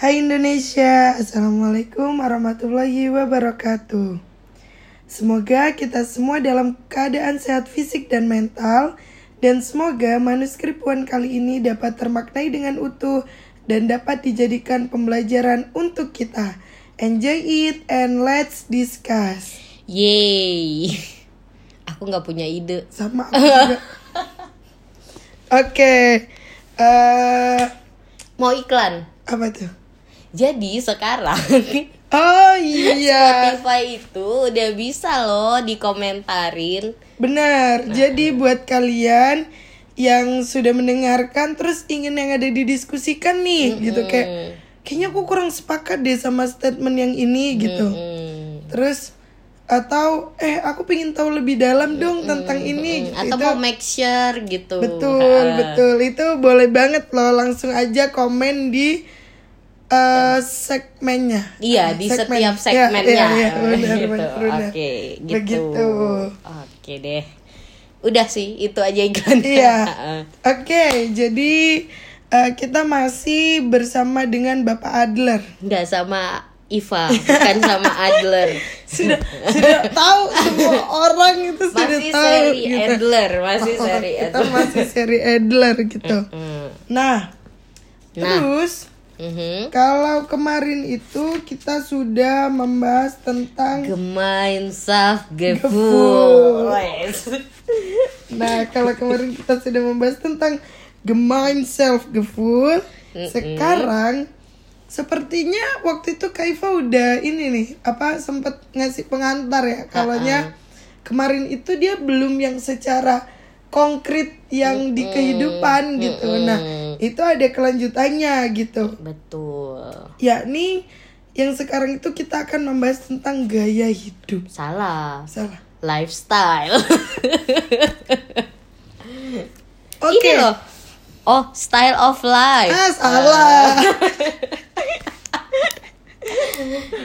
Hai Indonesia, Assalamualaikum warahmatullahi wabarakatuh Semoga kita semua dalam keadaan sehat fisik dan mental Dan semoga manuskrip Puan kali ini dapat termaknai dengan utuh Dan dapat dijadikan pembelajaran untuk kita Enjoy it and let's discuss Yeay. Aku nggak punya ide. Sama aku juga Oke eh, Mau iklan. Apa tuh? Jadi sekarang Oh iya Spotify itu udah bisa loh dikomentarin. Benar. Jadi buat kalian yang sudah mendengarkan terus ingin yang ada didiskusikan nih gitu kayak kayaknya aku kurang sepakat deh sama statement yang ini gitu. Hmm. Terus atau eh aku pengen tahu lebih dalam dong tentang ini gitu. Atau Itu- mau make sure gitu. betul Ha. betul itu boleh banget loh langsung aja komen di eh, segmennya. Iya di Segmen. setiap segmennya. Iya, iya, benar, gitu. benar, benar. Oke, gitu. Begitu. Oke deh. Udah sih itu aja iklannya. Iya. Oke, jadi eh, kita masih bersama dengan Bapak Adler. Nggak sama Iva, bukan sama Adler. Sudah sudah tahu semua orang itu sudah Masih tahu seri gitu. Adler, masih Oh, seri kita Adler. masih seri Adler gitu. Hmm. Nah, Nah. terus Mhm. kalau kemarin itu kita sudah membahas tentang Gemeinschaft Gefühl. Gefühl. Nah, kalau kemarin kita sudah membahas tentang Gemeinschaftsgefühl, sekarang sepertinya waktu itu Kaifa udah ini nih, apa sempat ngasih pengantar ya. Kalaunya kemarin itu dia belum yang secara konkret yang di kehidupan gitu. Nah, itu ada kelanjutannya gitu. Betul. Yakni yang sekarang itu kita akan membahas tentang gaya hidup. Salah. Salah. Lifestyle. Oke. Ini loh. Oh, style of life. Ah, salah.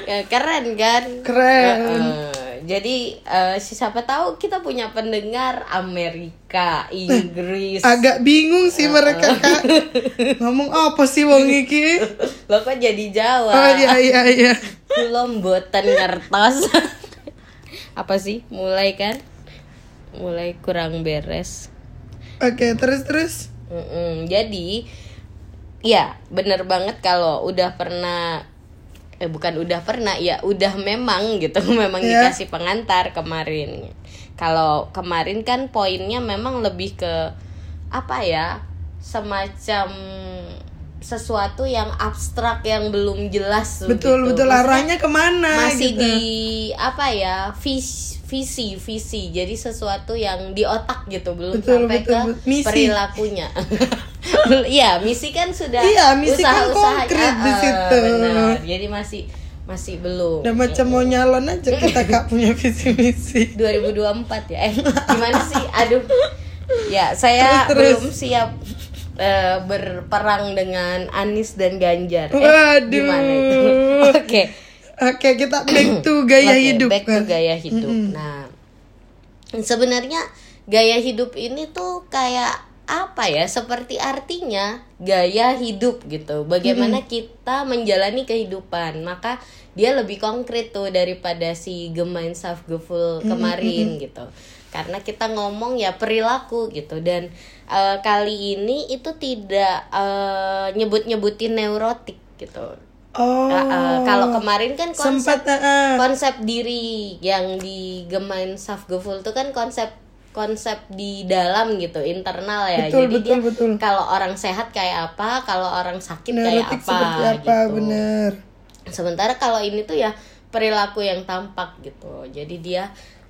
Ya, keren kan? Keren. Heeh. jadi eh, siapa tahu kita punya pendengar Amerika, Inggris. Agak bingung sih mereka kak Ngomong apa sih wong iki Lo kok jadi Jawa? Oh iya iya iya belum boten ngertos apa sih mulai kan mulai kurang beres Oke terus terus Mm-mm. jadi ya bener banget kalau udah pernah eh bukan udah pernah ya udah memang gitu memang Ya. dikasih pengantar kemarin kalau kemarin kan poinnya memang lebih ke apa ya semacam sesuatu yang abstrak yang belum jelas Betul begitu. betul Maksudnya- arahnya ke mana masih gitu. di apa ya vis, visi visi jadi sesuatu yang di otak gitu belum Betul, sampai betul, ke betul. Misi. perilakunya iya misi kan sudah Iya, misi kan usaha-usaha- konkret di Ah, ah, situ. benar. jadi masih masih belum Udah macam mau nyalon aja kita kak punya visi misi 2024 ya eh gimana sih aduh ya saya Terus, terus. belum siap eh, berperang dengan Anies dan Ganjar eh, Waduh. gimana itu oke Oke kita back to gaya Oke, hidup back to gaya hidup. Nah, sebenarnya gaya hidup ini tuh kayak apa ya? Seperti artinya gaya hidup gitu. Bagaimana kita menjalani kehidupan. Maka dia lebih konkret tuh daripada si Gemeinschaftgefühl kemarin gitu. Karena kita ngomong ya perilaku gitu dan eh, kali ini itu tidak eh, nyebut-nyebutin neurotik gitu. Oh Uh, uh, kalau kemarin kan konsep sempat uh, uh. konsep diri yang di Gemeinschaftgefühl itu kan konsep konsep di dalam gitu internal ya Betul, jadi betul, dia betul. kalau orang sehat kayak apa kalau orang sakit kayak neurotik apa, seperti apa gitu bener sementara kalau ini tuh ya perilaku yang tampak gitu jadi dia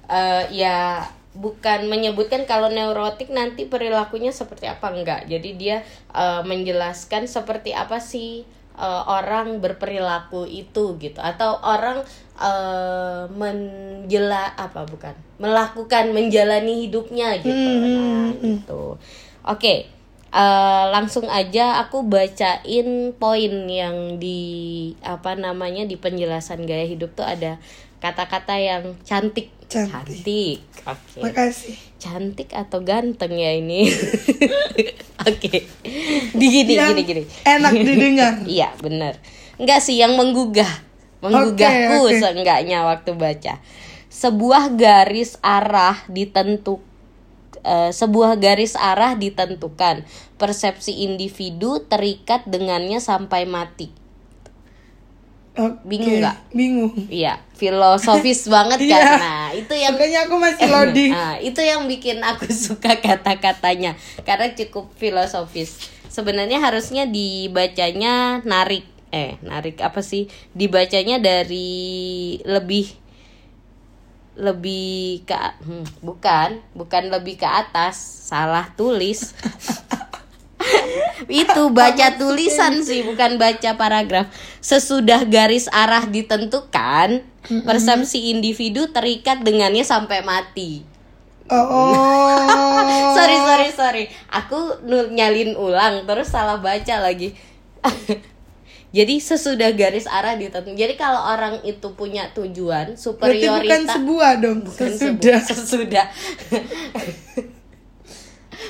eh, ya bukan menyebutkan kalau neurotik nanti perilakunya seperti apa enggak. Jadi dia eh, menjelaskan seperti apa sih eh, orang berperilaku itu gitu. Atau orang eh, menjela apa bukan melakukan menjalani hidupnya gitu. Nah gitu. Oke eh, langsung aja aku bacain poin yang di apa namanya di penjelasan gaya hidup tuh ada kata-kata yang cantik. Cantik. oke. Makasih. cantik atau ganteng ya ini? Oke. Di gini Yang gini gini. Enak didengar. iya bener enggak sih yang menggugah. Menggugahku Oke, oke. seenggaknya waktu baca. Sebuah garis arah ditentu eh, sebuah garis arah ditentukan. Persepsi individu terikat dengannya sampai mati Oke. Bingung nggak? Bingung. iya filosofis banget kan Iya. nah itu yang Makanya aku masih loading. Nah, itu yang bikin aku suka kata-katanya karena cukup filosofis. Sebenarnya harusnya dibacanya narik eh narik apa sih? Dibacanya dari lebih lebih ke hmm, bukan, bukan lebih ke atas, salah tulis. Itu baca tulisan sih bukan baca paragraf sesudah garis arah ditentukan persepsi individu terikat dengannya sampai mati Oh. oh. sorry sorry sorry aku nyalin ulang terus salah baca lagi jadi sesudah garis arah ditentukan jadi kalau orang itu punya tujuan Berarti superioritas bukan sebuah dong. Bukan Sesudah. sebu- sesudah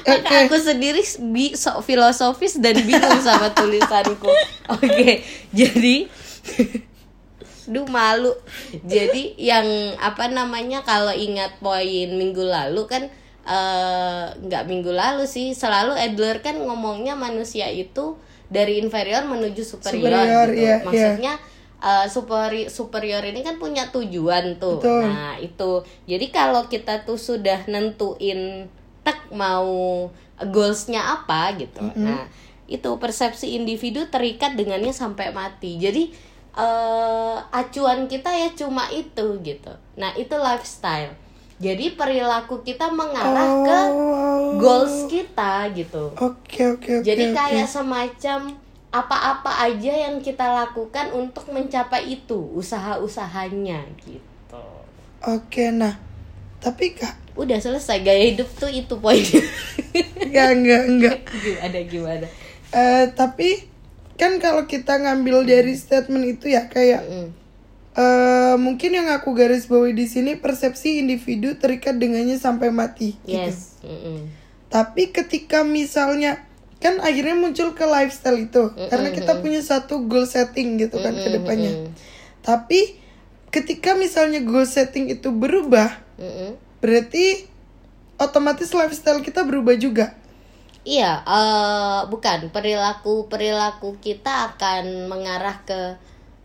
Maka aku sendiri bi sok filosofis dan bingung sama tulisanku. Oke, jadi Duh malu. Jadi yang apa namanya kalau ingat poin minggu lalu kan eh, nggak minggu lalu sih selalu Adler kan ngomongnya manusia itu dari inferior menuju superior, Superior, gitu. iya, iya. Maksudnya eh, superi superior ini kan punya tujuan tuh. Betul. Nah, itu. Jadi kalau kita tuh sudah nentuin tek mau goalsnya apa gitu. Nah, itu persepsi individu terikat dengannya sampai mati. Jadi eh acuan kita ya cuma itu gitu. Nah, itu lifestyle. Jadi perilaku kita mengarah ke Oh. goals kita gitu. Oke oke oke. Jadi oke. kayak semacam apa-apa aja yang kita lakukan untuk mencapai itu, usaha-usahanya gitu. Oke nah. Tapi kak, Udah selesai gaya hidup tuh itu poinnya. enggak enggak enggak. gimana gimana? Eh tapi kan kalau kita ngambil dari statement itu ya kayak Mm. eh mungkin yang aku garis bawahi di sini persepsi individu terikat dengannya sampai mati. gitu. Yes. Mm-mm. Tapi ketika misalnya kan akhirnya muncul ke lifestyle itu karena kita punya satu goal setting gitu kan ke depannya. Mm-mm. Tapi ketika misalnya goal setting itu berubah, Mm-mm. Berarti otomatis lifestyle kita berubah juga. Iya, eh bukan perilaku perilaku kita akan mengarah ke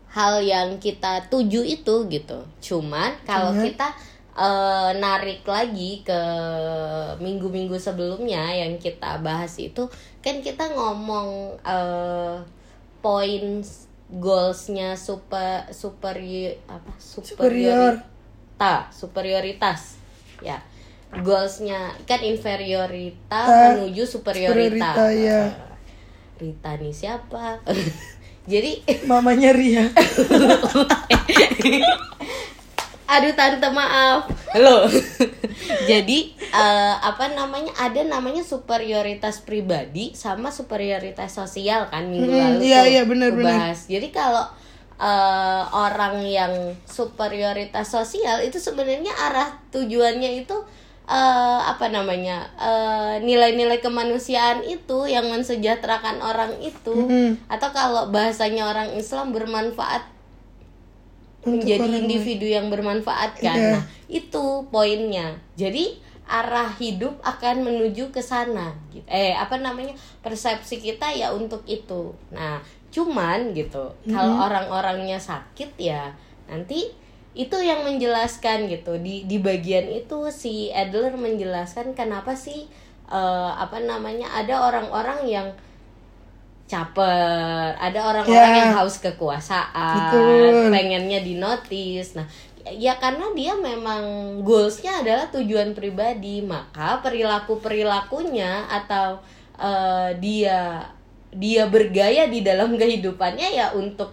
hal yang kita tuju itu gitu. Cuman kalau Cuman? kita eh, narik lagi ke minggu-minggu sebelumnya yang kita bahas itu, kan kita ngomong eh, poin goalsnya super superi apa Superior. superiorita superioritas ya goalsnya kan inferioritas Ta- menuju superioritas superiorita, ya. Rita nih siapa jadi Mamanya Ria. aduh tante maaf halo jadi eh, apa namanya ada namanya superioritas pribadi sama superioritas sosial kan minggu Hmm, lalu iya, iya, benar. bahas. jadi kalau eh, orang yang superioritas sosial itu sebenarnya arah tujuannya itu eh, apa namanya eh, nilai-nilai kemanusiaan itu yang mensejahterakan orang itu Hmm. atau kalau bahasanya orang Islam bermanfaat Untuk menjadi lain. individu yang bermanfaat kan. Iya. Nah, itu poinnya. Jadi arah hidup akan menuju ke sana. Eh, apa namanya? Persepsi kita ya untuk itu. Nah, cuman gitu. Kalau orang-orangnya sakit ya nanti itu yang menjelaskan gitu. Di di bagian itu si Adler menjelaskan kenapa sih eh, apa namanya? ada orang-orang yang caper, ada orang-orang Ya. yang haus kekuasaan, Betul. pengennya dinotis. Nah, ya karena dia memang goalsnya adalah tujuan pribadi, maka perilaku perilakunya atau eh, dia dia bergaya di dalam kehidupannya ya untuk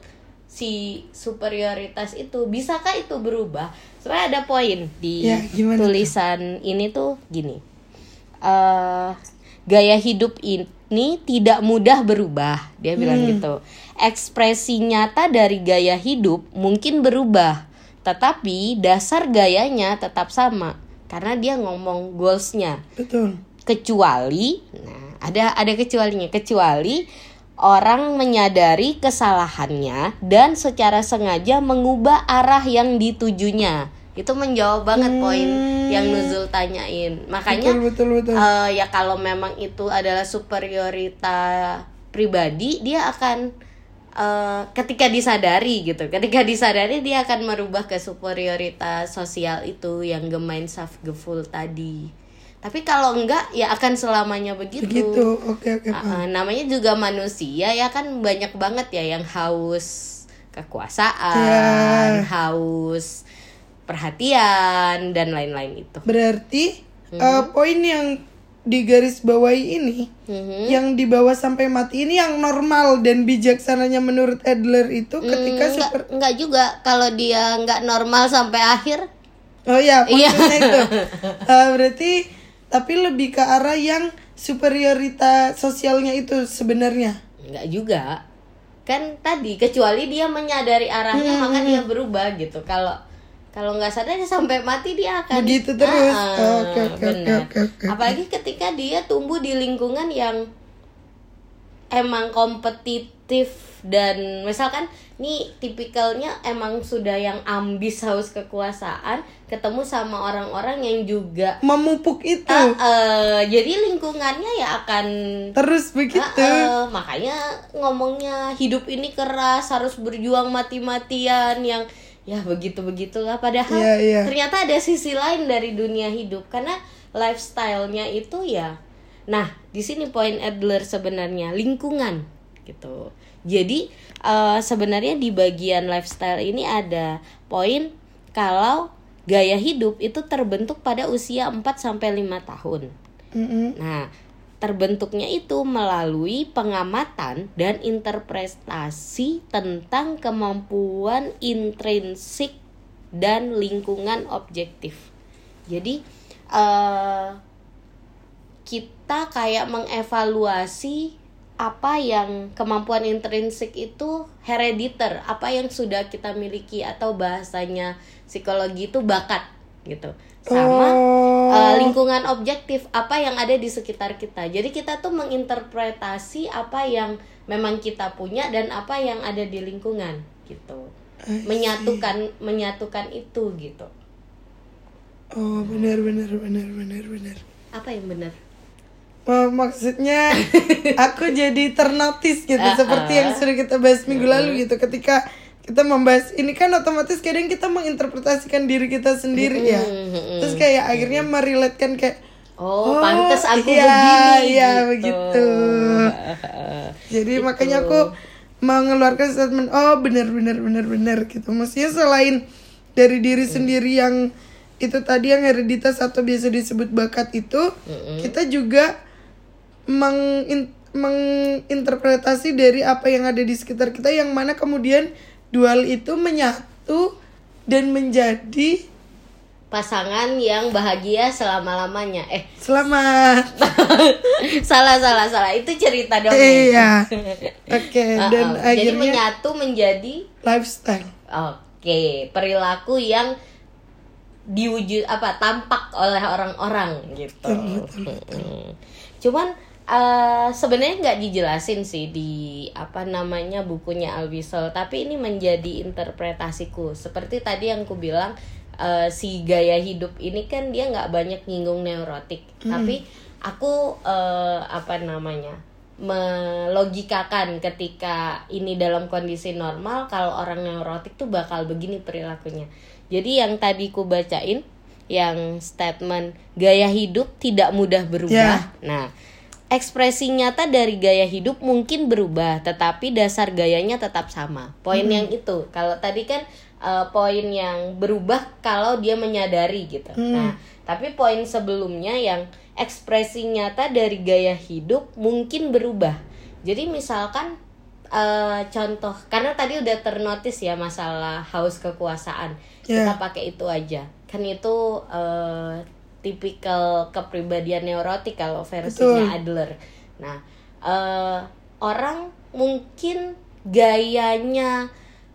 si superioritas itu. Bisakah itu berubah? Sebenarnya ada poin di Ya, tulisan ini tuh gini. Eh gaya hidup ini tidak mudah berubah. Dia bilang Hmm. gitu. Ekspresi nyata dari gaya hidup mungkin berubah tetapi dasar gayanya tetap sama karena dia ngomong goalsnya. Betul. Kecuali nah ada ada kecualinya. Kecuali orang menyadari kesalahannya dan secara sengaja mengubah arah yang ditujunya. Itu menjawab banget poin yang Nuzul tanyain. Makanya betul betul betul. eh, ya kalau memang itu adalah superiorita pribadi dia akan eh, ketika disadari gitu. Ketika disadari dia akan merubah ke superioritas sosial itu yang gemain gefull tadi tapi kalau enggak ya akan selamanya begitu, begitu oke oke Ah, ah, namanya juga manusia ya kan banyak banget ya yang haus kekuasaan Ya. haus perhatian dan lain-lain itu berarti Mhm. eh, poin yang di garis bawahi ini Mhm. yang dibawa sampai mati ini yang normal dan bijaksananya menurut Adler itu ketika Hmm, super enggak, enggak juga kalau dia enggak normal sampai akhir oh ya Iya. maksudnya itu Eh, berarti tapi lebih ke arah yang superioritas sosialnya itu sebenarnya enggak juga kan tadi kecuali dia menyadari arahnya Hmm, maka dia berubah gitu kalau kalau nggak sadar sampai mati dia akan Begitu terus. Ah, Oh, benar. oke, oke, oke. apalagi ketika dia tumbuh di lingkungan yang emang kompetitif dan misalkan nih tipikalnya emang sudah yang ambis haus kekuasaan ketemu sama orang-orang yang juga memupuk itu. Ah, eh, jadi lingkungannya ya akan terus begitu. Ah, eh, makanya ngomongnya hidup ini keras harus berjuang mati-matian yang ya begitu begitulah padahal Iya, iya. ternyata ada sisi lain dari dunia hidup karena lifestyle-nya itu ya. Nah di sini poin Adler sebenarnya lingkungan gitu jadi eh, sebenarnya di bagian lifestyle ini ada poin kalau gaya hidup itu terbentuk pada usia 4 sampai 5 tahun Mm-mm. Nah, terbentuknya itu melalui pengamatan dan interpretasi tentang kemampuan intrinsik dan lingkungan objektif. Jadi, eh, kita kayak mengevaluasi apa yang kemampuan intrinsik itu herediter, apa yang sudah kita miliki atau bahasanya psikologi itu bakat gitu. Sama Oh. uh, lingkungan objektif apa yang ada di sekitar kita. Jadi kita tuh menginterpretasi apa yang memang kita punya dan apa yang ada di lingkungan gitu. Menyatukan menyatukan itu gitu. oh benar benar benar benar benar Apa yang benar? Maksudnya? Aku jadi ternotis gitu Ah, seperti ah. yang sudah kita bahas minggu lalu gitu. Ketika kita membahas ini kan otomatis kadang kita menginterpretasikan diri kita sendiri ya. Terus kayak akhirnya meriletkan kayak Oh, Oh, pantes aku iya, begini. iya, gitu. begitu. jadi makanya aku mengeluarkan statement oh benar benar benar benar gitu. Maksudnya selain dari diri sendiri yang itu tadi yang hereditas atau biasa disebut bakat itu kita juga mengin- menginterpretasi dari apa yang ada di sekitar kita yang mana kemudian dual itu menyatu dan menjadi Pasangan yang bahagia selama-lamanya. Eh, selamat salah salah salah. Itu cerita dongeng. iya oke dan Uh-uh. Jadi akhirnya menyatu menjadi lifestyle Oke, perilaku yang diwujud apa tampak oleh orang-orang gitu. Cuman eh, sebenarnya nggak dijelasin sih di apa namanya bukunya Alwisel, tapi ini menjadi interpretasiku. Seperti tadi yang ku bilang eh, si gaya hidup ini kan dia nggak banyak nyinggung neurotik, tapi aku eh, apa namanya melogikakan ketika ini dalam kondisi normal kalau orang neurotik tuh bakal begini perilakunya. Jadi yang tadi ku bacain yang statement gaya hidup tidak mudah berubah. Nah, ekspresi nyata dari gaya hidup mungkin berubah, tetapi dasar gayanya tetap sama. Poin yang itu. Kalau tadi kan eh, poin yang berubah kalau dia menyadari gitu. Nah, tapi poin sebelumnya yang ekspresi nyata dari gaya hidup mungkin berubah. Jadi misalkan eh, contoh karena tadi udah ternotis ya masalah haus kekuasaan. Ya. Kita pakai itu aja. Kan itu eh, tipikal kepribadian neurotik kalau versinya Adler. Nah, eh, orang mungkin gayanya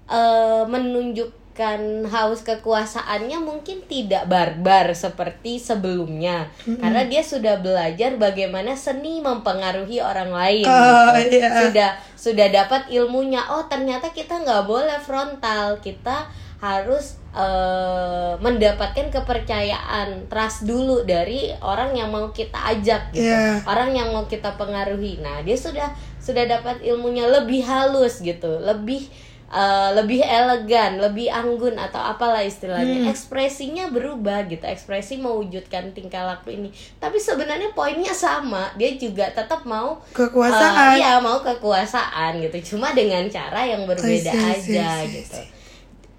eh, menunjuk mewujudkan haus kekuasaannya mungkin tidak barbar seperti sebelumnya karena dia sudah belajar bagaimana seni mempengaruhi orang lain Oh, gitu. iya. sudah sudah dapat ilmunya oh ternyata kita nggak boleh frontal kita harus eh, mendapatkan kepercayaan trust dulu dari orang yang mau kita ajak gitu. Iya. orang yang mau kita pengaruhi. Nah dia sudah sudah dapat ilmunya lebih halus gitu lebih eh, lebih elegan lebih anggun atau apalah istilahnya. Ekspresinya berubah gitu ekspresi mewujudkan tingkah laku ini. Tapi sebenarnya poinnya sama dia juga tetap mau Kekuasaan. eh, iya mau kekuasaan gitu. Cuma dengan cara yang berbeda I see, I see, aja see, I gitu. see.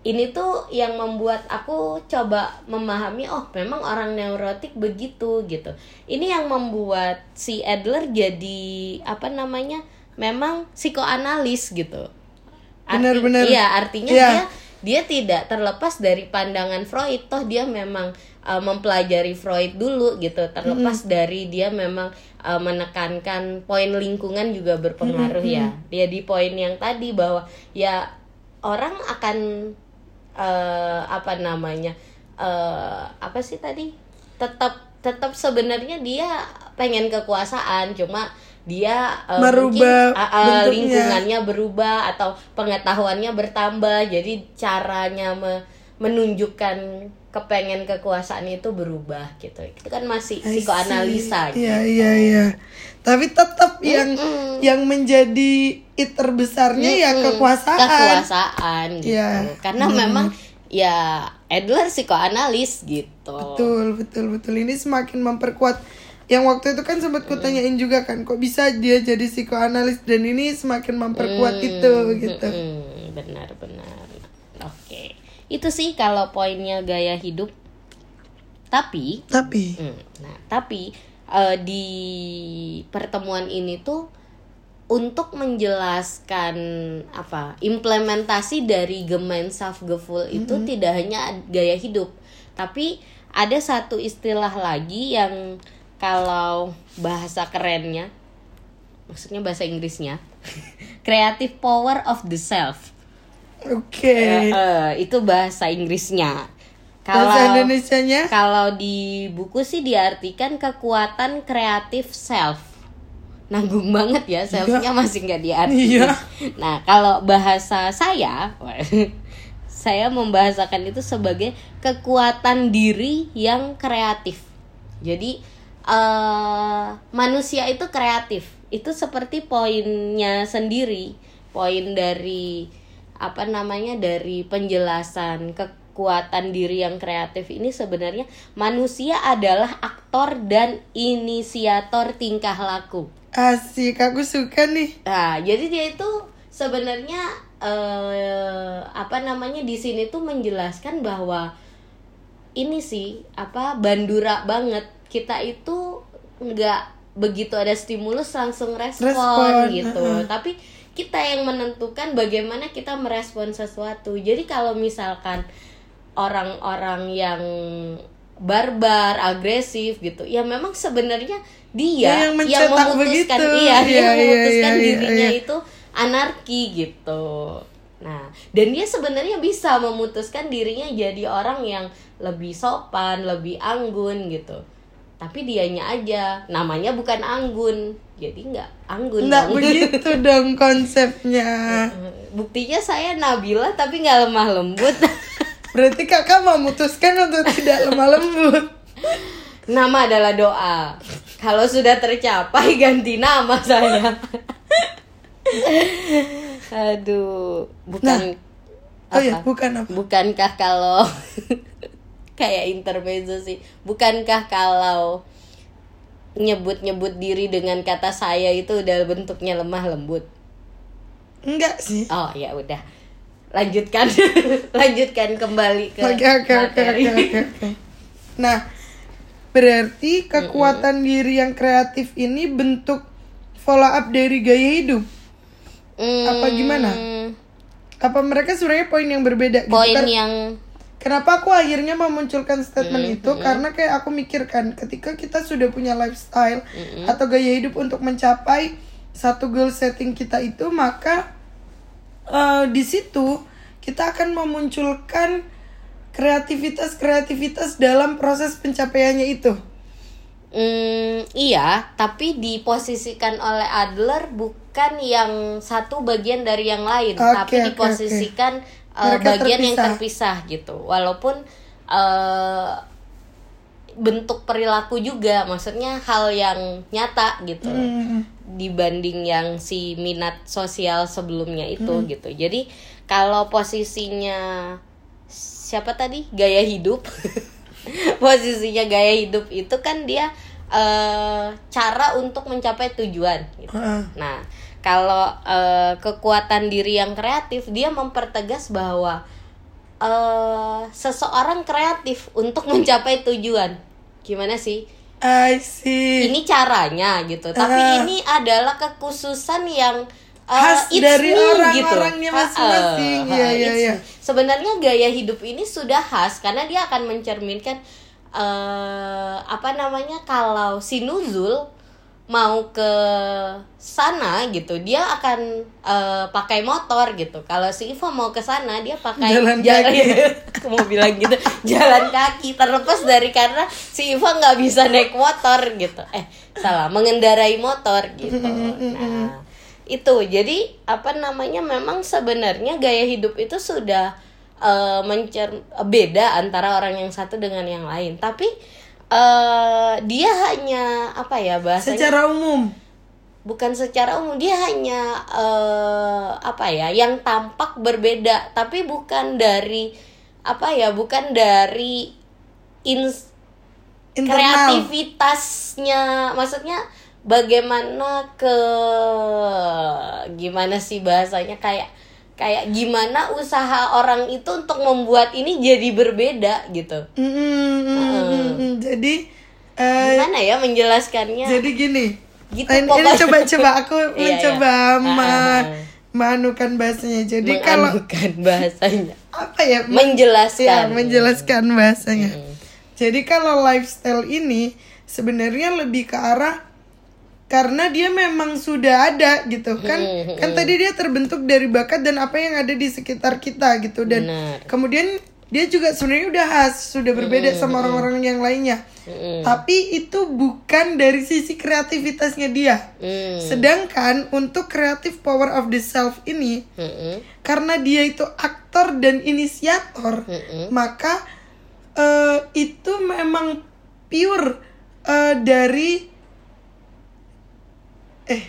Ini tuh yang membuat aku coba memahami oh memang orang neurotik begitu gitu. Ini yang membuat si Adler jadi apa namanya memang psikoanalis gitu. Arti- Benar-benar. iya artinya Iya. dia dia tidak terlepas dari pandangan Freud. Toh dia memang uh, mempelajari Freud dulu gitu. Terlepas dari dia memang uh, menekankan poin lingkungan juga berpengaruh ya. Dia di poin yang tadi bahwa ya orang akan eh, apa namanya eh, apa sih tadi tetap tetap sebenarnya dia pengen kekuasaan cuma dia eh, Merubah mungkin, ah, bentuknya. lingkungannya berubah atau pengetahuannya bertambah jadi caranya me- menunjukkan kepengen kekuasaan itu berubah gitu itu kan masih I psikoanalisa gitu. Iya iya iya. Tapi tetap yang yang menjadi it terbesarnya ya kekuasaan. kekuasaan gitu. Iya, karena memang ya Adler psikoanalis gitu. Betul betul betul. Ini semakin memperkuat. Yang waktu itu kan sempat kutanyain juga kan, kok bisa dia jadi psikoanalis? Dan ini semakin memperkuat Hmm, itu gitu. mm-mm, benar benar. Oke. Itu sih kalau poinnya gaya hidup. Tapi Tapi Hmm, Nah, tapi eh, di pertemuan ini tuh untuk menjelaskan apa implementasi dari Gemeinschaftgefühl itu tidak hanya gaya hidup, tapi ada satu istilah lagi yang kalau bahasa kerennya, maksudnya bahasa Inggrisnya, creative power of the self. oke. Eh, eh, itu bahasa Inggrisnya. Bahasa Indonesianya kalau di buku sih diartikan kekuatan kreatif self. Nanggung banget ya, selfnya masih nggak diartikan. Iya. Nah, kalau bahasa saya, saya membahasakan itu sebagai kekuatan diri yang kreatif. Jadi eh manusia itu kreatif. Itu seperti poinnya sendiri, poin dari apa namanya dari penjelasan kekuatan diri yang kreatif ini sebenarnya manusia adalah aktor dan inisiator tingkah laku. asik, aku suka nih. Nah, jadi dia itu sebenarnya eh apa namanya di sini tuh menjelaskan bahwa ini sih apa bandura banget kita itu nggak begitu ada stimulus langsung respon, Respon, gitu heeh. tapi kita yang menentukan bagaimana kita merespon sesuatu jadi kalau misalkan orang-orang yang barbar agresif gitu ya memang sebenarnya dia Dia yang mencetak memutuskan begitu. iya dia Iya, iya, memutuskan iya, iya, dirinya iya. itu anarki gitu. Nah, dan dia sebenarnya bisa memutuskan dirinya jadi orang yang lebih sopan, lebih anggun gitu. Tapi dianya aja namanya bukan anggun. Jadi nggak anggun Nggak dong. begitu dong konsepnya. Buktinya saya Nabila tapi nggak lemah lembut. Berarti kakak memutuskan untuk tidak lemah lembut. nama adalah doa. Kalau sudah tercapai ganti nama saya. Aduh, bukan Oh ya, bukan apa? Bukankah kalau kayak intermezzo sih? Bukankah kalau nyebut-nyebut diri dengan kata saya itu udah bentuknya lemah lembut? Enggak sih. Oh ya udah. Lanjutkan. Lanjutkan kembali ke Oke oke oke oke oke. Nah, berarti kekuatan diri yang kreatif ini bentuk follow up dari gaya hidup. Apa gimana? Hmm, Apa mereka sebenarnya poin yang berbeda gitu Poin kan? yang Kenapa aku akhirnya memunculkan statement itu? Karena kayak aku mikirkan ketika kita sudah punya lifestyle atau gaya hidup untuk mencapai satu goal setting kita itu, maka eh, di situ kita akan memunculkan kreativitas-kreativitas dalam proses pencapaiannya itu. Hmm, iya, tapi diposisikan oleh Adler bukan yang satu bagian dari yang lain, Oke, tapi diposisikan uh, Mereka bagian yang terpisah. terpisah gitu. Walaupun uh, bentuk perilaku juga, maksudnya hal yang nyata gitu. Hmm. dibanding yang si minat sosial sebelumnya itu gitu. Jadi kalau posisinya siapa tadi gaya hidup, posisinya gaya hidup itu kan dia eh, cara untuk mencapai tujuan. Gitu. Heeh. Nah kalau eh, kekuatan diri yang kreatif dia mempertegas bahwa eh, seseorang kreatif untuk mencapai tujuan. Gimana sih? I see. ini caranya gitu tapi Ah. ini adalah kekhususan yang uh, Khas it's dari me orang-orangnya gitu. masing-masing. Iya, it's iya. me. sebenarnya gaya hidup ini sudah khas karena dia akan mencerminkan eh apa namanya kalau si Nuzul mau ke sana gitu dia akan eh, pakai motor gitu. Kalau si Ivo mau ke sana dia pakai Jalan kaki. aku mau bilang gitu jalan kaki. Terlepas dari karena si Iva nggak bisa naik motor gitu. Eh salah mengendarai motor gitu. Nah itu. Jadi apa namanya memang sebenarnya gaya hidup itu sudah eh, mencer beda antara orang yang satu dengan yang lain. Tapi eh dia hanya apa ya bahasanya Secara umum. bukan secara umum dia hanya eh, apa ya yang tampak berbeda tapi bukan dari apa ya bukan dari ins Internal. kreativitasnya maksudnya bagaimana ke gimana sih bahasanya kayak kayak gimana usaha orang itu untuk membuat ini jadi berbeda gitu Mm, mm, mm, mm, mm. Jadi eh, gimana ya menjelaskannya jadi gini. Gitu ini, ini pokoknya. coba-coba aku Iya, mencoba iya. ma- Ah, ah. manukan bahasanya. Jadi kalau menganukan bahasanya apa ya? menjelaskan Ya, menjelaskan bahasanya. Jadi kalau lifestyle ini sebenarnya lebih ke arah karena dia memang sudah ada gitu kan. Hmm, Kan tadi dia terbentuk dari bakat dan apa yang ada di sekitar kita gitu dan Benar. kemudian dia juga sebenarnya udah khas, sudah berbeda sama orang-orang yang lainnya. Tapi itu bukan dari sisi kreativitasnya dia. Sedangkan untuk creative power of the self ini karena dia itu aktor dan inisiator, maka eh, itu memang pure eh, dari eh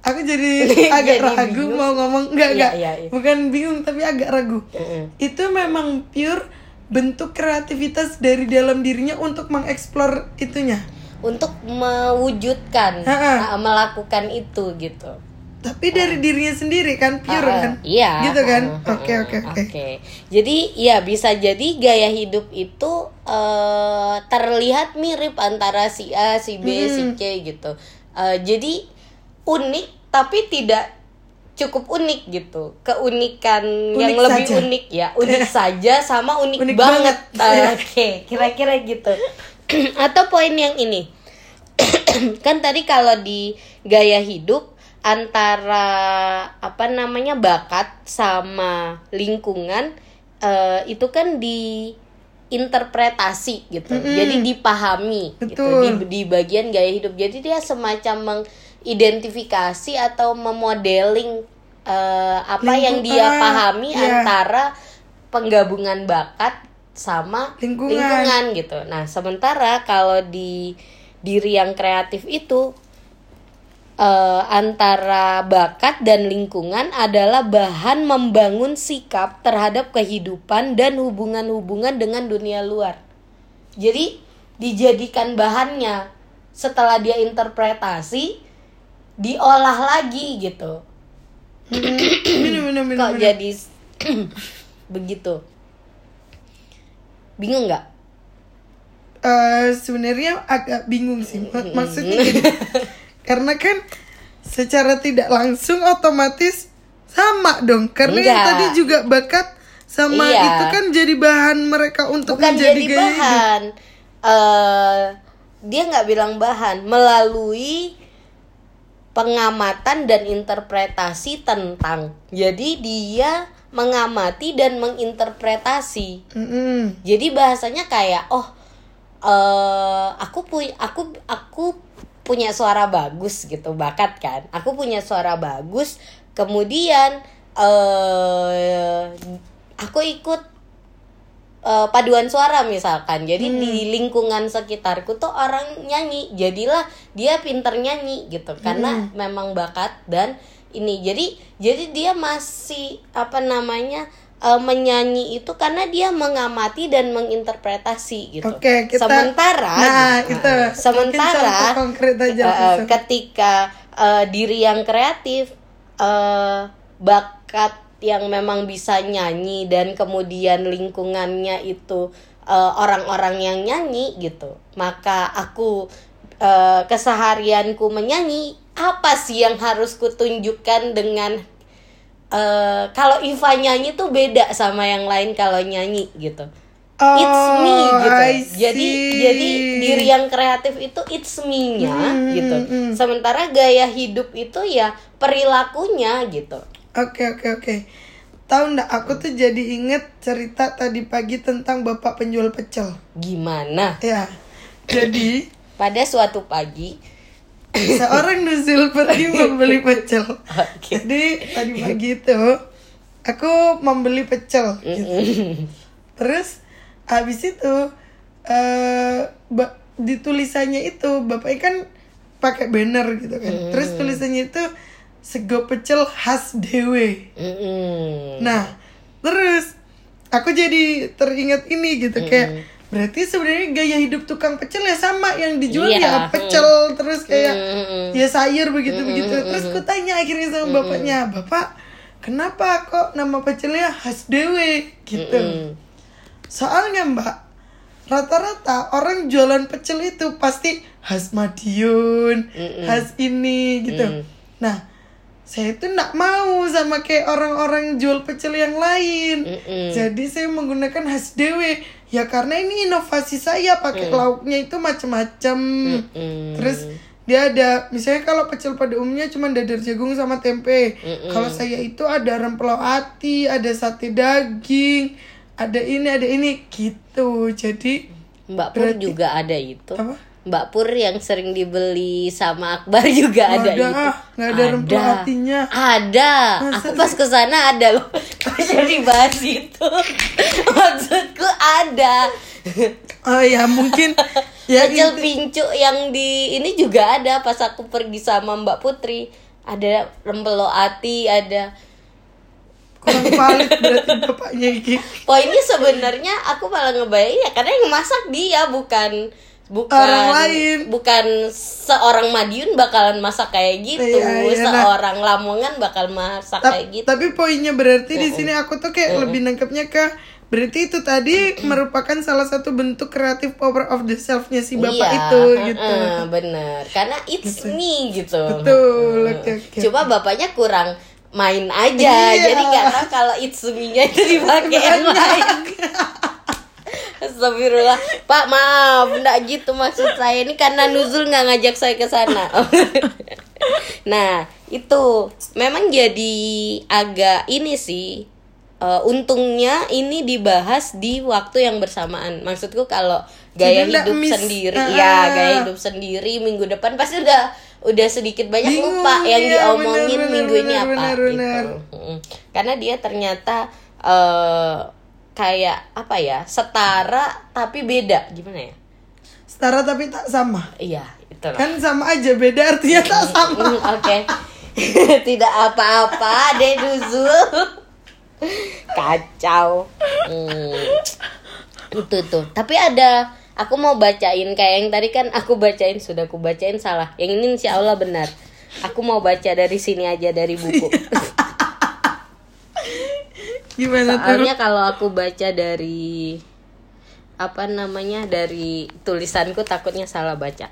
aku jadi agak Jadi ragu bingung. mau ngomong. Enggak Iya, enggak iya, iya. bukan bingung tapi agak ragu. Mm-mm. itu memang pure bentuk kreativitas dari dalam dirinya untuk mengeksplor itunya. Untuk mewujudkan Ha-ha. uh, melakukan itu gitu. Tapi dari dirinya sendiri kan pure Ah, kan? iya. Gitu kan? Ah, oke ah, oke oke. Oke. Jadi ya bisa jadi gaya hidup itu eh, terlihat mirip antara si A si B si Hmm. C gitu. Eh, jadi unik tapi tidak cukup unik gitu. Keunikan yang Unik lebih saja. unik ya unik saja sama unik, Unik banget, banget. Ah, oke kira-kira gitu. Atau poin yang ini. Kan tadi kalau di gaya hidup antara apa namanya bakat sama lingkungan eh, itu kan di interpretasi gitu jadi dipahami gitu Betul. di, di bagian gaya hidup. Jadi dia semacam mengidentifikasi atau memodeling eh, apa yang dia Lingkungan, pahami iya. antara penggabungan bakat sama Lingkungan. lingkungan gitu. Nah, sementara kalau di diri yang kreatif itu eh, antara bakat dan lingkungan adalah bahan membangun sikap terhadap kehidupan dan hubungan-hubungan dengan dunia luar. Jadi dijadikan bahannya setelah dia interpretasi diolah lagi gitu. minum minum minum, Kok minum. jadi begitu? Bingung nggak? Eh, sebenarnya agak bingung sih Mak- maksudnya gini, karena kan secara tidak langsung otomatis sama dong karena yang tadi juga bakat sama Iya. itu kan jadi bahan mereka untuk Bukan menjadi jadi gaya hidup. bahan. Eh, dia nggak bilang bahan melalui pengamatan dan interpretasi tentang. Jadi dia mengamati dan menginterpretasi Mm-mm. jadi bahasanya kayak oh eh aku punya aku aku punya suara bagus gitu bakat kan aku punya suara bagus kemudian eh aku ikut eh, paduan suara misalkan. Jadi di lingkungan sekitarku tuh orang nyanyi. Jadilah dia pinter nyanyi gitu. Karena memang bakat dan ini. Jadi jadi dia masih apa namanya eh, menyanyi itu karena dia mengamati dan menginterpretasi gitu. Oke, kita- sementara Nah, gitu. itu. Ah, sementara konkret aja, langsung. ketika eh, diri yang kreatif eh, bakat yang memang bisa nyanyi dan kemudian lingkungannya itu eh, orang-orang yang nyanyi gitu maka aku eh, keseharianku menyanyi apa sih yang harus kutunjukkan dengan eh, kalau Iva nyanyi tuh beda sama yang lain kalau nyanyi gitu it's me Oh, gitu. Jadi jadi diri yang kreatif itu it's me-nya Hmm, gitu. hmm. Sementara gaya hidup itu ya perilakunya gitu. Oke oke oke. Tahu ndak aku tuh jadi inget cerita tadi pagi tentang bapak penjual pecel. Gimana? Ya. Jadi Pada suatu pagi seorang nuzul pergi membeli pecel. Oke. Jadi tadi pagi itu aku membeli pecel. gitu. Terus habis itu eh ba- di tulisannya itu bapaknya kan pakai banner gitu kan. Terus tulisannya itu sego pecel khas dewe. Mm-mm. Nah, terus aku jadi teringat ini gitu kayak berarti sebenarnya gaya hidup tukang pecel ya sama yang dijual Iya, ya pecel terus kayak Mm-mm. ya sayur begitu begitu. Terus ku tanya akhirnya sama bapaknya, "Bapak, kenapa kok nama pecelnya khas dewe?" gitu. Mm. Soalnya, Mbak, rata-rata orang jualan pecel itu pasti khas Madiun, khas ini gitu. Mm. Nah, saya itu nggak mau sama kayak orang-orang jual pecel yang lain. Mm-mm. Jadi saya menggunakan khas dewe. Ya karena ini inovasi saya pakai lauknya itu macam-macam. Mm. Terus dia ada misalnya kalau pecel pada umumnya cuma dadar jagung sama tempe. Mm-mm. Kalau saya itu ada rempelo ati, ada sate daging, ada ini ada ini gitu. Jadi Mbak Pur Berarti- juga ada itu. apa? Mbak Pur yang sering dibeli sama Akbar juga Nggak ada, ada, itu. ah. Nggak ada rempelo hatinya. Ada. Masa Aku pas ke sana ada loh. Kok jadi bahas itu? Maksudku ada. Oh ya mungkin ya Pecel inti- pincu yang di ini juga ada pas aku pergi sama Mbak Putri. Ada rempelo ati, ada kurang valid berarti bapaknya iki. Poinnya sebenarnya aku malah ngebayang ya karena yang masak dia bukan bukan Orang lain. bukan seorang Madiun bakalan masak kayak gitu. Iya, iya, nah. seorang Lamongan bakal masak Ta- kayak gitu. Tapi poinnya berarti di sini aku tuh kayak lebih nangkepnya ke berarti itu tadi merupakan salah satu bentuk kreatif power of the self-nya si bapak Iya, itu gitu. heeh, bener. Karena it's me gitu. Betul, oke oke. Coba bapaknya kurang main aja. Iya. jadi nggak tahu kalau it's me-nya itu dipakai lain Astagfirullah Pak maaf Nggak gitu maksud saya Ini karena Nuzul nggak ngajak saya ke sana Nah itu Memang jadi agak ini sih eh, Untungnya ini dibahas di waktu yang bersamaan Maksudku kalau gaya Jadi hidup miss. sendiri Ah. Ya gaya hidup sendiri Minggu depan pasti udah Udah sedikit banyak Bingung, lupa Yang iya, diomongin benar, minggu benar, ini benar, apa benar, gitu. Mm-mm. Karena dia ternyata eh kayak apa ya setara tapi beda gimana ya? Setara tapi tak sama. Iya itu lah. Kan sama aja beda artinya tak sama. Mm, Oke. Tidak apa-apa deh Nuzul. Kacau. Hmm. Itu tuh. Tapi ada aku mau bacain kayak yang tadi kan aku bacain sudah aku bacain salah. Yang ini insya Allah benar. Aku mau baca dari sini aja dari buku. Gimana tuh? Soalnya kalau aku baca dari apa namanya dari tulisanku takutnya salah baca.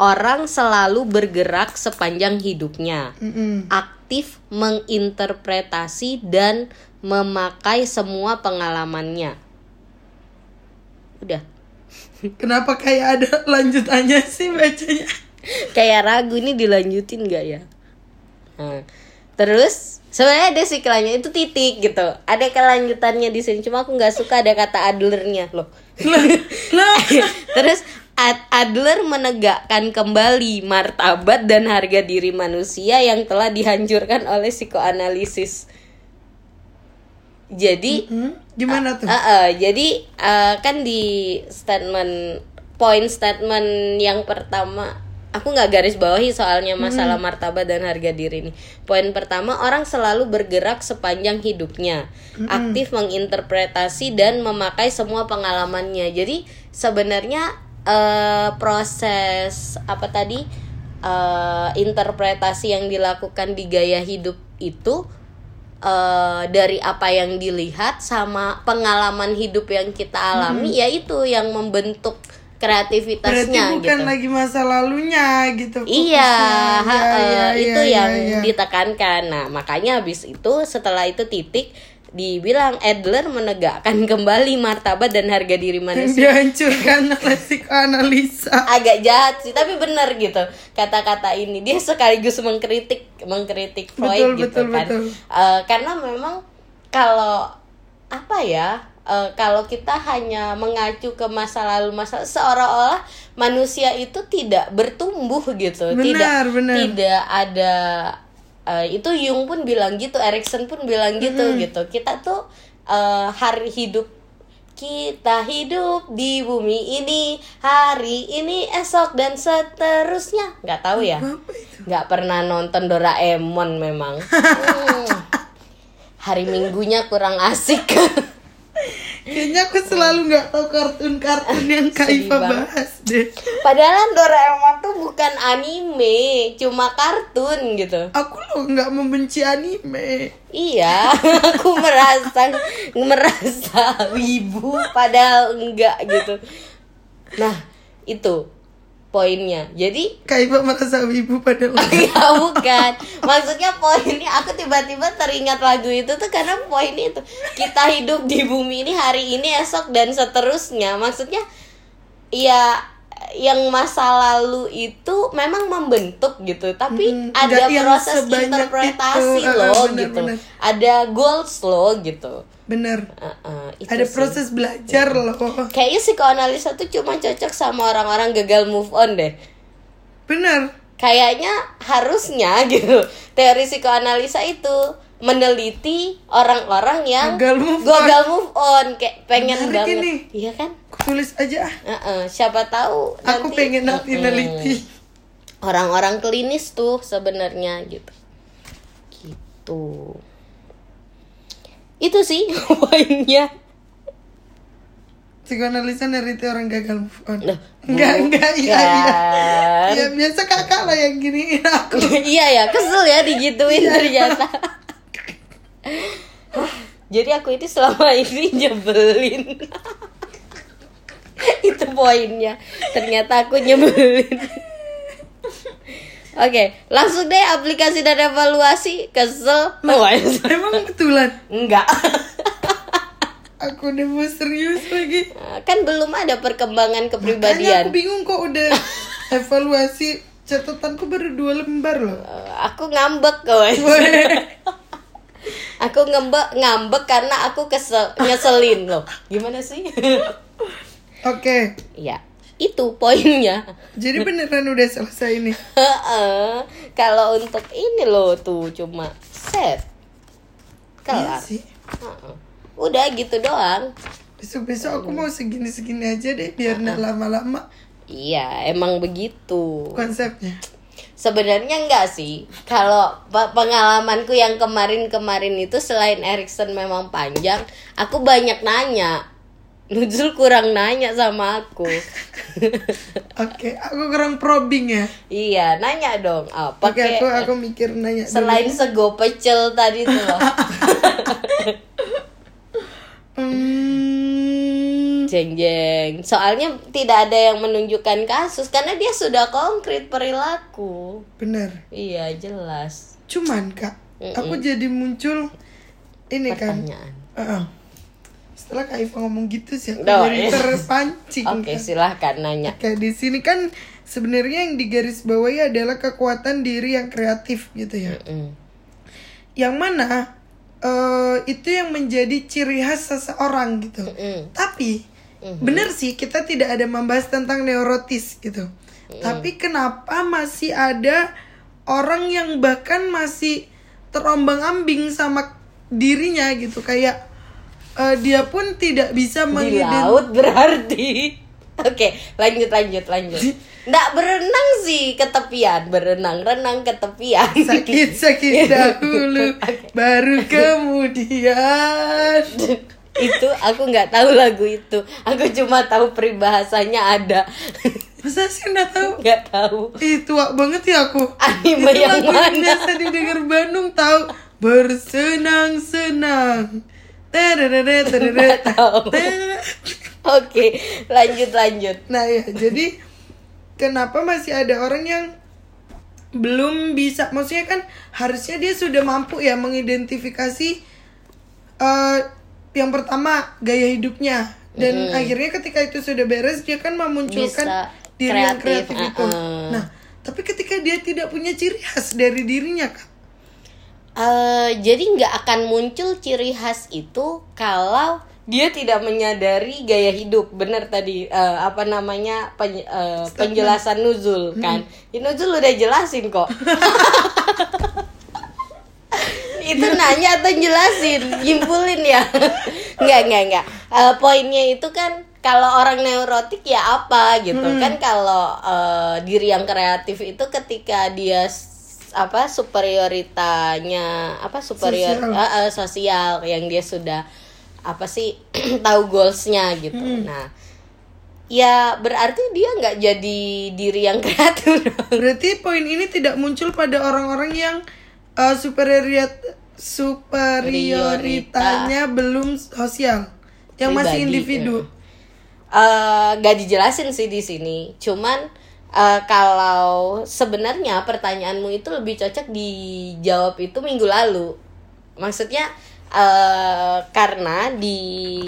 Orang selalu bergerak sepanjang hidupnya, Mm-mm. aktif menginterpretasi dan memakai semua pengalamannya. Udah, Kenapa kayak ada lanjutannya sih bacanya? kayak ragu ini dilanjutin gak ya? Nah, terus sebenarnya ada sih kelanjutannya itu titik gitu. Ada kelanjutannya di sini cuma aku nggak suka ada kata Adlernya loh. Terus Ad- Adler menegakkan kembali martabat dan harga diri manusia yang telah dihancurkan oleh psikoanalisis. Jadi Hmm, gimana tuh? Uh, uh, jadi uh, kan di statement poin statement yang pertama aku nggak garis bawahi soalnya masalah martabat dan harga diri ini. Poin pertama orang selalu bergerak sepanjang hidupnya, aktif menginterpretasi dan memakai semua pengalamannya. Jadi sebenarnya uh, proses apa tadi uh, interpretasi yang dilakukan di gaya hidup itu eh, dari apa yang dilihat sama pengalaman hidup yang kita alami ya itu yang membentuk berarti kreativitasnya bukan gitu. lagi masa lalunya gitu Iya, ha, Ya, ya, itu ya, yang ya, ya. ditekankan. Nah, makanya habis itu setelah itu titik dibilang Adler menegakkan kembali martabat dan harga diri manusia. dihancurkan oleh psikoanalisa Agak jahat sih, tapi benar gitu kata-kata ini. Dia sekaligus mengkritik mengkritik Freud Betul, gitu betul, kan. betul. Eh, karena memang kalau apa ya? Eh, kalau kita hanya mengacu ke masa lalu masa seolah-olah manusia itu tidak bertumbuh gitu, Benar, tidak benar. tidak ada eh, itu Jung pun bilang gitu, Erikson pun bilang gitu gitu. Kita tuh eh, hari hidup kita hidup di bumi ini hari ini esok dan seterusnya. Nggak tahu ya. Nggak pernah nonton Doraemon memang. Hmm. hari minggunya kurang asik kayaknya aku selalu nggak tahu kartun-kartun yang Kak Sedih Iva banget. bahas deh padahal Doraemon tuh bukan anime cuma kartun gitu aku loh nggak membenci anime Iya, aku merasa merasa wibu padahal enggak gitu. Nah, itu poinnya. Jadi Iva merasa ibu padahal ya bukan. Maksudnya poinnya aku tiba-tiba teringat lagu itu tuh karena poinnya itu kita hidup di bumi ini hari ini esok dan seterusnya. Maksudnya ya yang masa lalu itu memang membentuk gitu tapi Mm-mm, ada proses interpretasi itu. Loh bener, gitu bener. ada goals loh gitu bener. Uh-uh, itu ada sih. proses belajar loh. Kayaknya psikoanalisa tuh cuma cocok sama orang-orang gagal move on deh. Bener. Kayaknya harusnya gitu. Teori psikoanalisa itu meneliti orang-orang yang Gagal move on. gagal move on. Kayak pengen Menarik banget. ini. iya kan? Tulis aja ah. Uh-uh, siapa tahu aku nanti- pengen nanti neliti orang-orang klinis tuh sebenarnya gitu. Gitu itu sih poinnya. Psikoanalisa neliti orang gagal move on. Loh, enggak enggak iya iya. ya biasa kakak lah yang giniin aku. Iya ya kesel ya digituin Iya. ternyata. Jadi aku itu selama ini nyebelin. Itu poinnya. Ternyata aku nyebelin Oke, langsung deh aplikasi dan evaluasi kesel. Wah, emang betulan enggak. aku udah mau serius lagi kan belum ada perkembangan Makanya aku kepribadian. bingung kok udah evaluasi catatanku baru dua lembar loh Eh, aku ngambek guys. aku ngambek ngambek karena aku kesel nyeselin loh. Gimana sih? Oke, ya, itu poinnya. jadi beneran udah selesai nih. Heeh. Kalau untuk ini loh tuh cuma set. Iya Kelar. sih. Heeh. Udah gitu doang. Besok-besok aku mau segini-segini aja deh biar nggak lama-lama Iya, emang begitu. konsepnya. Sebenarnya enggak sih. Kalau pe- pengalamanku yang kemarin-kemarin itu selain Erikson memang panjang, aku banyak nanya. Nuzul kurang nanya sama aku. Oke, aku kurang probing ya. iya, nanya dong. Apa Oke, kek? aku aku mikir nanya dulu. Selain sego pecel tadi tuh. Hmm, jeng jeng. Soalnya tidak ada yang menunjukkan kasus karena dia sudah konkret perilaku. bener. Iya, jelas. Cuman kak, Mm-mm. aku jadi muncul ini kan. Pertanyaan. Heeh. Setelah Kak Iva ngomong gitu sih aku jadi iya. terpancing. Oke, kan. silahkan nanya. Kayak di sini kan sebenarnya yang digarisbawahi adalah kekuatan diri yang kreatif gitu ya. Mm-mm. yang mana eh, itu yang menjadi ciri khas seseorang gitu. Mm-mm. Tapi Mhm. bener sih kita tidak ada membahas tentang neurotis gitu. Tapi kenapa masih ada orang yang bahkan masih terombang-ambing sama dirinya gitu kayak eh, dia pun tidak bisa di mengidentifikasi laut berarti. Oke lanjut lanjut lanjut. Nggak berenang sih ke tepian. Berenang renang ke tepian. Sakit sakit dahulu. Baru kemudian. Itu aku nggak tahu lagu itu. Aku cuma tahu peribahasanya ada. Masa sih nggak tahu? Nggak tahu. Ih, tua banget ya aku. Anime Itu yang lagu yang mana? biasa didengar Bandung tahu. Bersenang-senang Oke lanjut lanjut. Nah ya, jadi kenapa masih ada orang yang belum bisa, maksudnya kan harusnya dia sudah mampu ya mengidentifikasi eh yang pertama gaya hidupnya. Dan akhirnya ketika itu sudah beres dia kan memunculkan Bisa diri yang kreatif, kreatif itu. uh-uh. Nah, tapi ketika dia tidak punya ciri khas dari dirinya kan, Eh, jadi nggak akan muncul ciri khas itu kalau dia tidak menyadari gaya hidup. Bener tadi eh, apa namanya pen- eh, penjelasan nuzul kan? Ya, nuzul udah jelasin kok. Itu nanya atau jelasin? Nyimpulin ya? Nggak nggak nggak. Eh, poinnya itu kan kalau orang neurotik ya apa gitu kan? Kalau eh, diri yang kreatif itu ketika dia apa superioritanya apa superior Sosial. eh, eh, sosial yang dia sudah apa sih tahu goalsnya gitu nah ya berarti dia nggak jadi diri yang kreatif dong. berarti poin ini tidak muncul pada orang-orang yang uh, superioriat superioritanya belum sosial, yang masih Pribadi, individu. Eh, gak dijelasin sih di sini cuman eh, kalau sebenarnya pertanyaanmu itu lebih cocok dijawab itu minggu lalu maksudnya eh karena di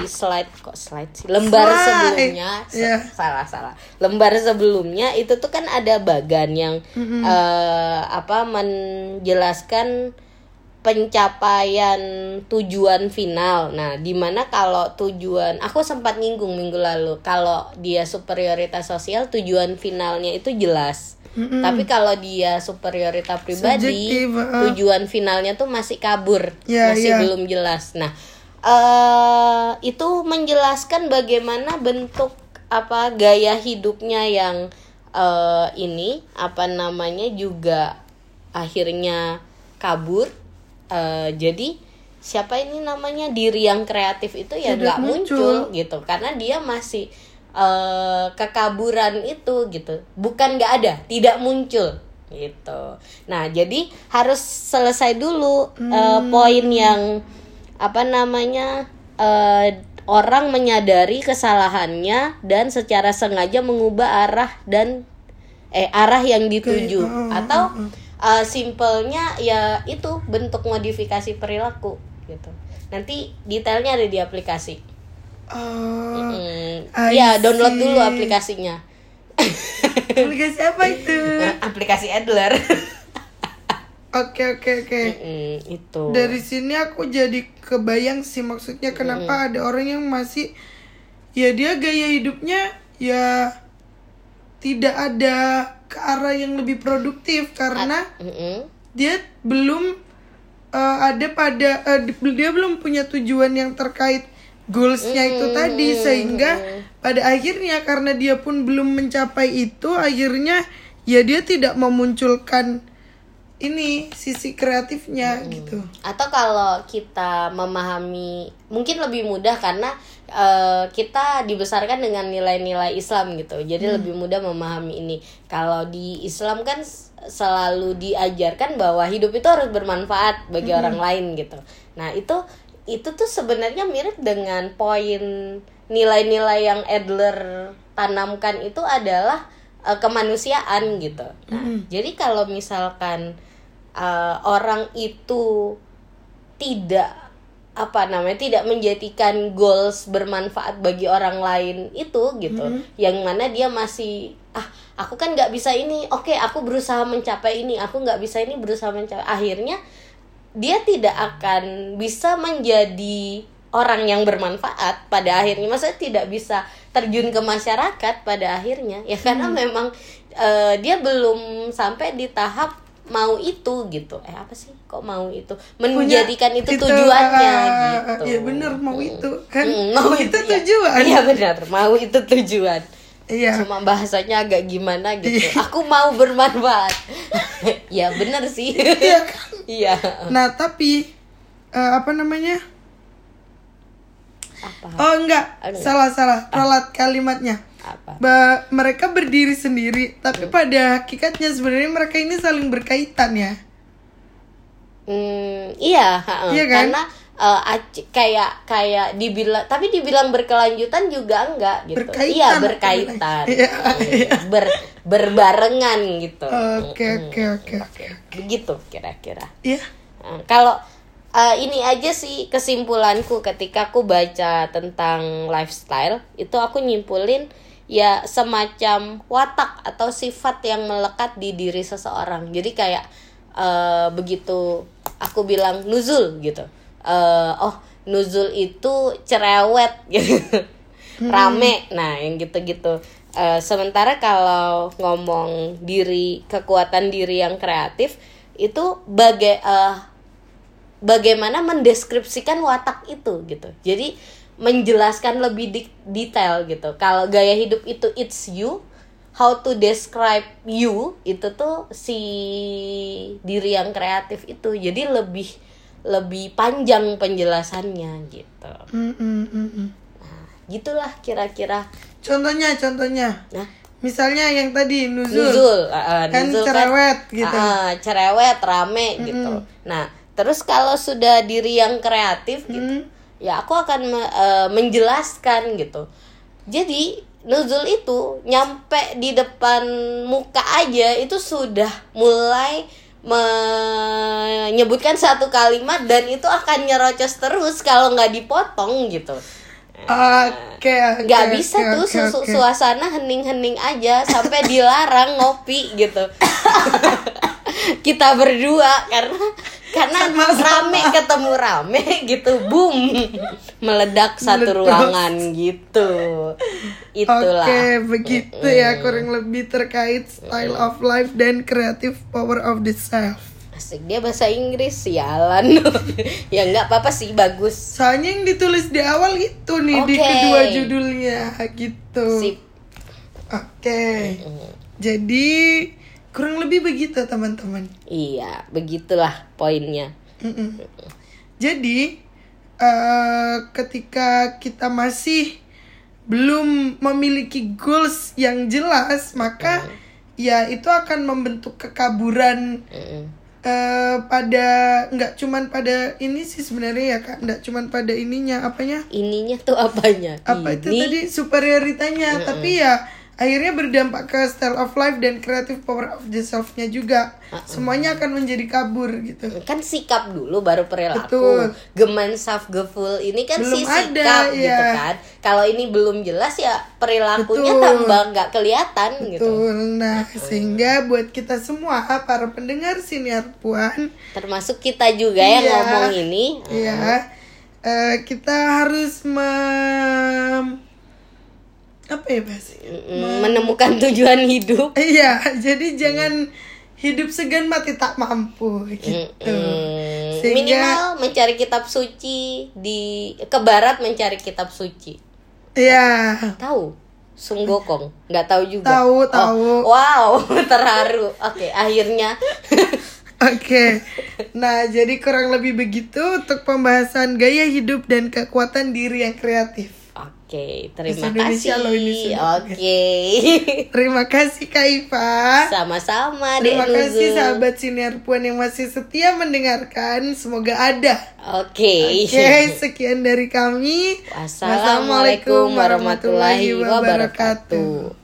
slide kok slide sih lembar Slide. sebelumnya se- Iya. salah salah lembar sebelumnya itu tuh kan ada bagan yang eh, apa menjelaskan pencapaian tujuan final. Nah, di mana kalau tujuan aku sempat nyinggung minggu lalu kalau dia superioritas sosial tujuan finalnya itu jelas. Tapi kalau dia superioritas pribadi, Subjektif, uh. tujuan finalnya tuh masih kabur, Ya, masih ya. belum jelas. Nah, eh itu menjelaskan bagaimana bentuk apa gaya hidupnya yang eh ini apa namanya juga akhirnya kabur. Eh, jadi siapa ini namanya? Diri yang kreatif itu ya nggak muncul. muncul. gitu. Karena dia masih eh kekaburan itu gitu. Bukan nggak ada tidak muncul gitu. Nah jadi harus selesai dulu eh, poin yang apa namanya eh, orang menyadari kesalahannya dan secara sengaja mengubah arah dan eh arah yang dituju. Oke, uh, atau uh, simpelnya ya itu bentuk modifikasi perilaku gitu. Nanti detailnya ada di aplikasi. Oh, Hmm, I ya download dulu aplikasinya. Aplikasi apa itu? Nah, aplikasi Adler. Oke oke oke. Mm, itu. Dari sini aku jadi kebayang sih maksudnya kenapa ada orang yang masih ya dia gaya hidupnya ya tidak ada ke arah yang lebih produktif karena Mm-mm. dia belum eh, ada pada di- dia belum punya tujuan yang terkait goalsnya itu tadi sehingga pada akhirnya karena dia pun belum mencapai itu akhirnya ya dia tidak memunculkan ini sisi kreatifnya gitu. atau kalau kita memahami mungkin lebih mudah karena eh, kita dibesarkan dengan nilai-nilai Islam gitu. Jadi lebih mudah memahami ini. Kalau di Islam kan selalu diajarkan bahwa hidup itu harus bermanfaat bagi orang lain gitu. Nah itu itu tuh sebenarnya mirip dengan poin nilai-nilai yang Adler tanamkan itu adalah eh, kemanusiaan gitu. Nah jadi kalau misalkan eh, orang itu tidak apa namanya tidak menjadikan goals bermanfaat bagi orang lain itu gitu. Yang mana dia masih ah aku kan nggak bisa ini oke aku berusaha mencapai ini aku nggak bisa ini berusaha mencapai. Akhirnya dia tidak akan bisa menjadi orang yang bermanfaat pada akhirnya. Maksudnya tidak bisa terjun ke masyarakat pada akhirnya. Ya karena Hmm. memang eh, dia belum sampai di tahap mau itu gitu eh apa sih kok mau itu menjadikan itu, tujuannya ah, gitu Iya bener mau itu kan. Mm, mau itu iya. tujuan. iya benar mau itu tujuan Iya. cuma bahasanya agak gimana gitu Iya. aku mau bermanfaat ya benar sih Iya kan? iya Nah tapi eh, apa namanya? apa Oh enggak, Enggak. salah salah. Ralat kalimatnya. Apa Ba- mereka berdiri sendiri, tapi pada hakikatnya sebenarnya mereka ini saling berkaitan ya. Hmm, iya. Iya kan? karena ac- kayak kayak dibilang tapi dibilang berkelanjutan juga enggak gitu. Berkaitan. Iya, berkaitan. Iya, Hmm, Ber berbarengan gitu. Oke oke oke oke. Begitu kira-kira. Iya. Nah, kalau eh, ini aja sih kesimpulanku ketika aku baca tentang lifestyle, itu aku nyimpulin ya semacam watak atau sifat yang melekat di diri seseorang. Jadi kayak eh, begitu aku bilang nuzul gitu. Eh, oh, nuzul itu cerewet gitu. Rame. Nah, yang gitu-gitu. Eh, sementara kalau ngomong diri kekuatan diri yang kreatif itu baga eh, bagaimana mendeskripsikan watak itu gitu. Jadi menjelaskan lebih di- detail gitu. Kalau gaya hidup itu it's you, how to describe you itu tuh si diri yang kreatif itu. Jadi lebih lebih panjang penjelasannya gitu. Mm, mm, mm, mm. Gitulah kira-kira. Contohnya contohnya. Nah, Misalnya yang tadi nuzul. nuzul, uh, Kan nuzul cerewet gitu. uh, cerewet, rame gitu. Nah, terus kalau sudah diri yang kreatif gitu, Hmm. Ya aku akan uh, menjelaskan gitu. Jadi nuzul itu nyampe di depan muka aja itu sudah mulai menyebutkan satu kalimat dan itu akan nyerocos terus kalau nggak dipotong gitu. Oke oke. nggak bisa oke, tuh su- su- oke. suasana hening-hening aja sampai dilarang ngopi gitu kita berdua karena karena Sama-sama. rame ketemu rame gitu boom meledak satu Meledos. ruangan gitu itulah Oke, begitu ya kurang lebih terkait style of life dan creative power of the self. asik dia bahasa Inggris sialan ya nggak apa-apa sih bagus Soalnya yang ditulis di awal itu nih di Oke. kedua judulnya gitu. sip Oke. Jadi kurang lebih begitu teman-teman. iya begitulah poinnya. Mm-mm. Jadi eh, ketika kita masih belum memiliki goals yang jelas, maka ya itu akan membentuk kekaburan Mm-mm. eh, pada nggak cuman pada ini sih sebenarnya ya kak, nggak cuman pada ininya apanya? Ininya tuh apanya? Apa itu Ini? tadi? Superioritanya, tapi ya akhirnya berdampak ke style of life dan creative power of the self-nya juga. Semuanya akan menjadi kabur gitu. kan sikap dulu baru perilaku Betul. geman self-geful ini kan Belum si ada, sikap gitu ya. kan kalau ini belum jelas ya perilakunya Betul. tambah nggak kelihatan gitu Betul. Nah, sehingga buat kita semua para pendengar siniar puan, termasuk kita juga yang Iya. ngomong ini ya eh, kita harus mem apa ya bahasa? mm, menemukan tujuan hidup. Iya, jadi jangan hidup segan mati tak mampu gitu. Mm, Sehingga minimal mencari kitab suci di ke barat mencari kitab suci. Ya tahu? Sung Gokong. Nggak tahu juga. Tahu, Oh, tahu. wow terharu. Oke akhirnya. Oke, nah jadi kurang lebih begitu untuk pembahasan gaya hidup dan kekuatan diri yang kreatif. Oke, terima Indonesia kasih. loh ini sudah. Oke. Terima kasih Kak Iva. Sama-sama Dek Terima kasih Nuzul. sahabat siniar puan yang masih setia mendengarkan. Semoga ada. Oke. Oke, sekian dari kami. Wassalamualaikum warahmatullahi wabarakatuh.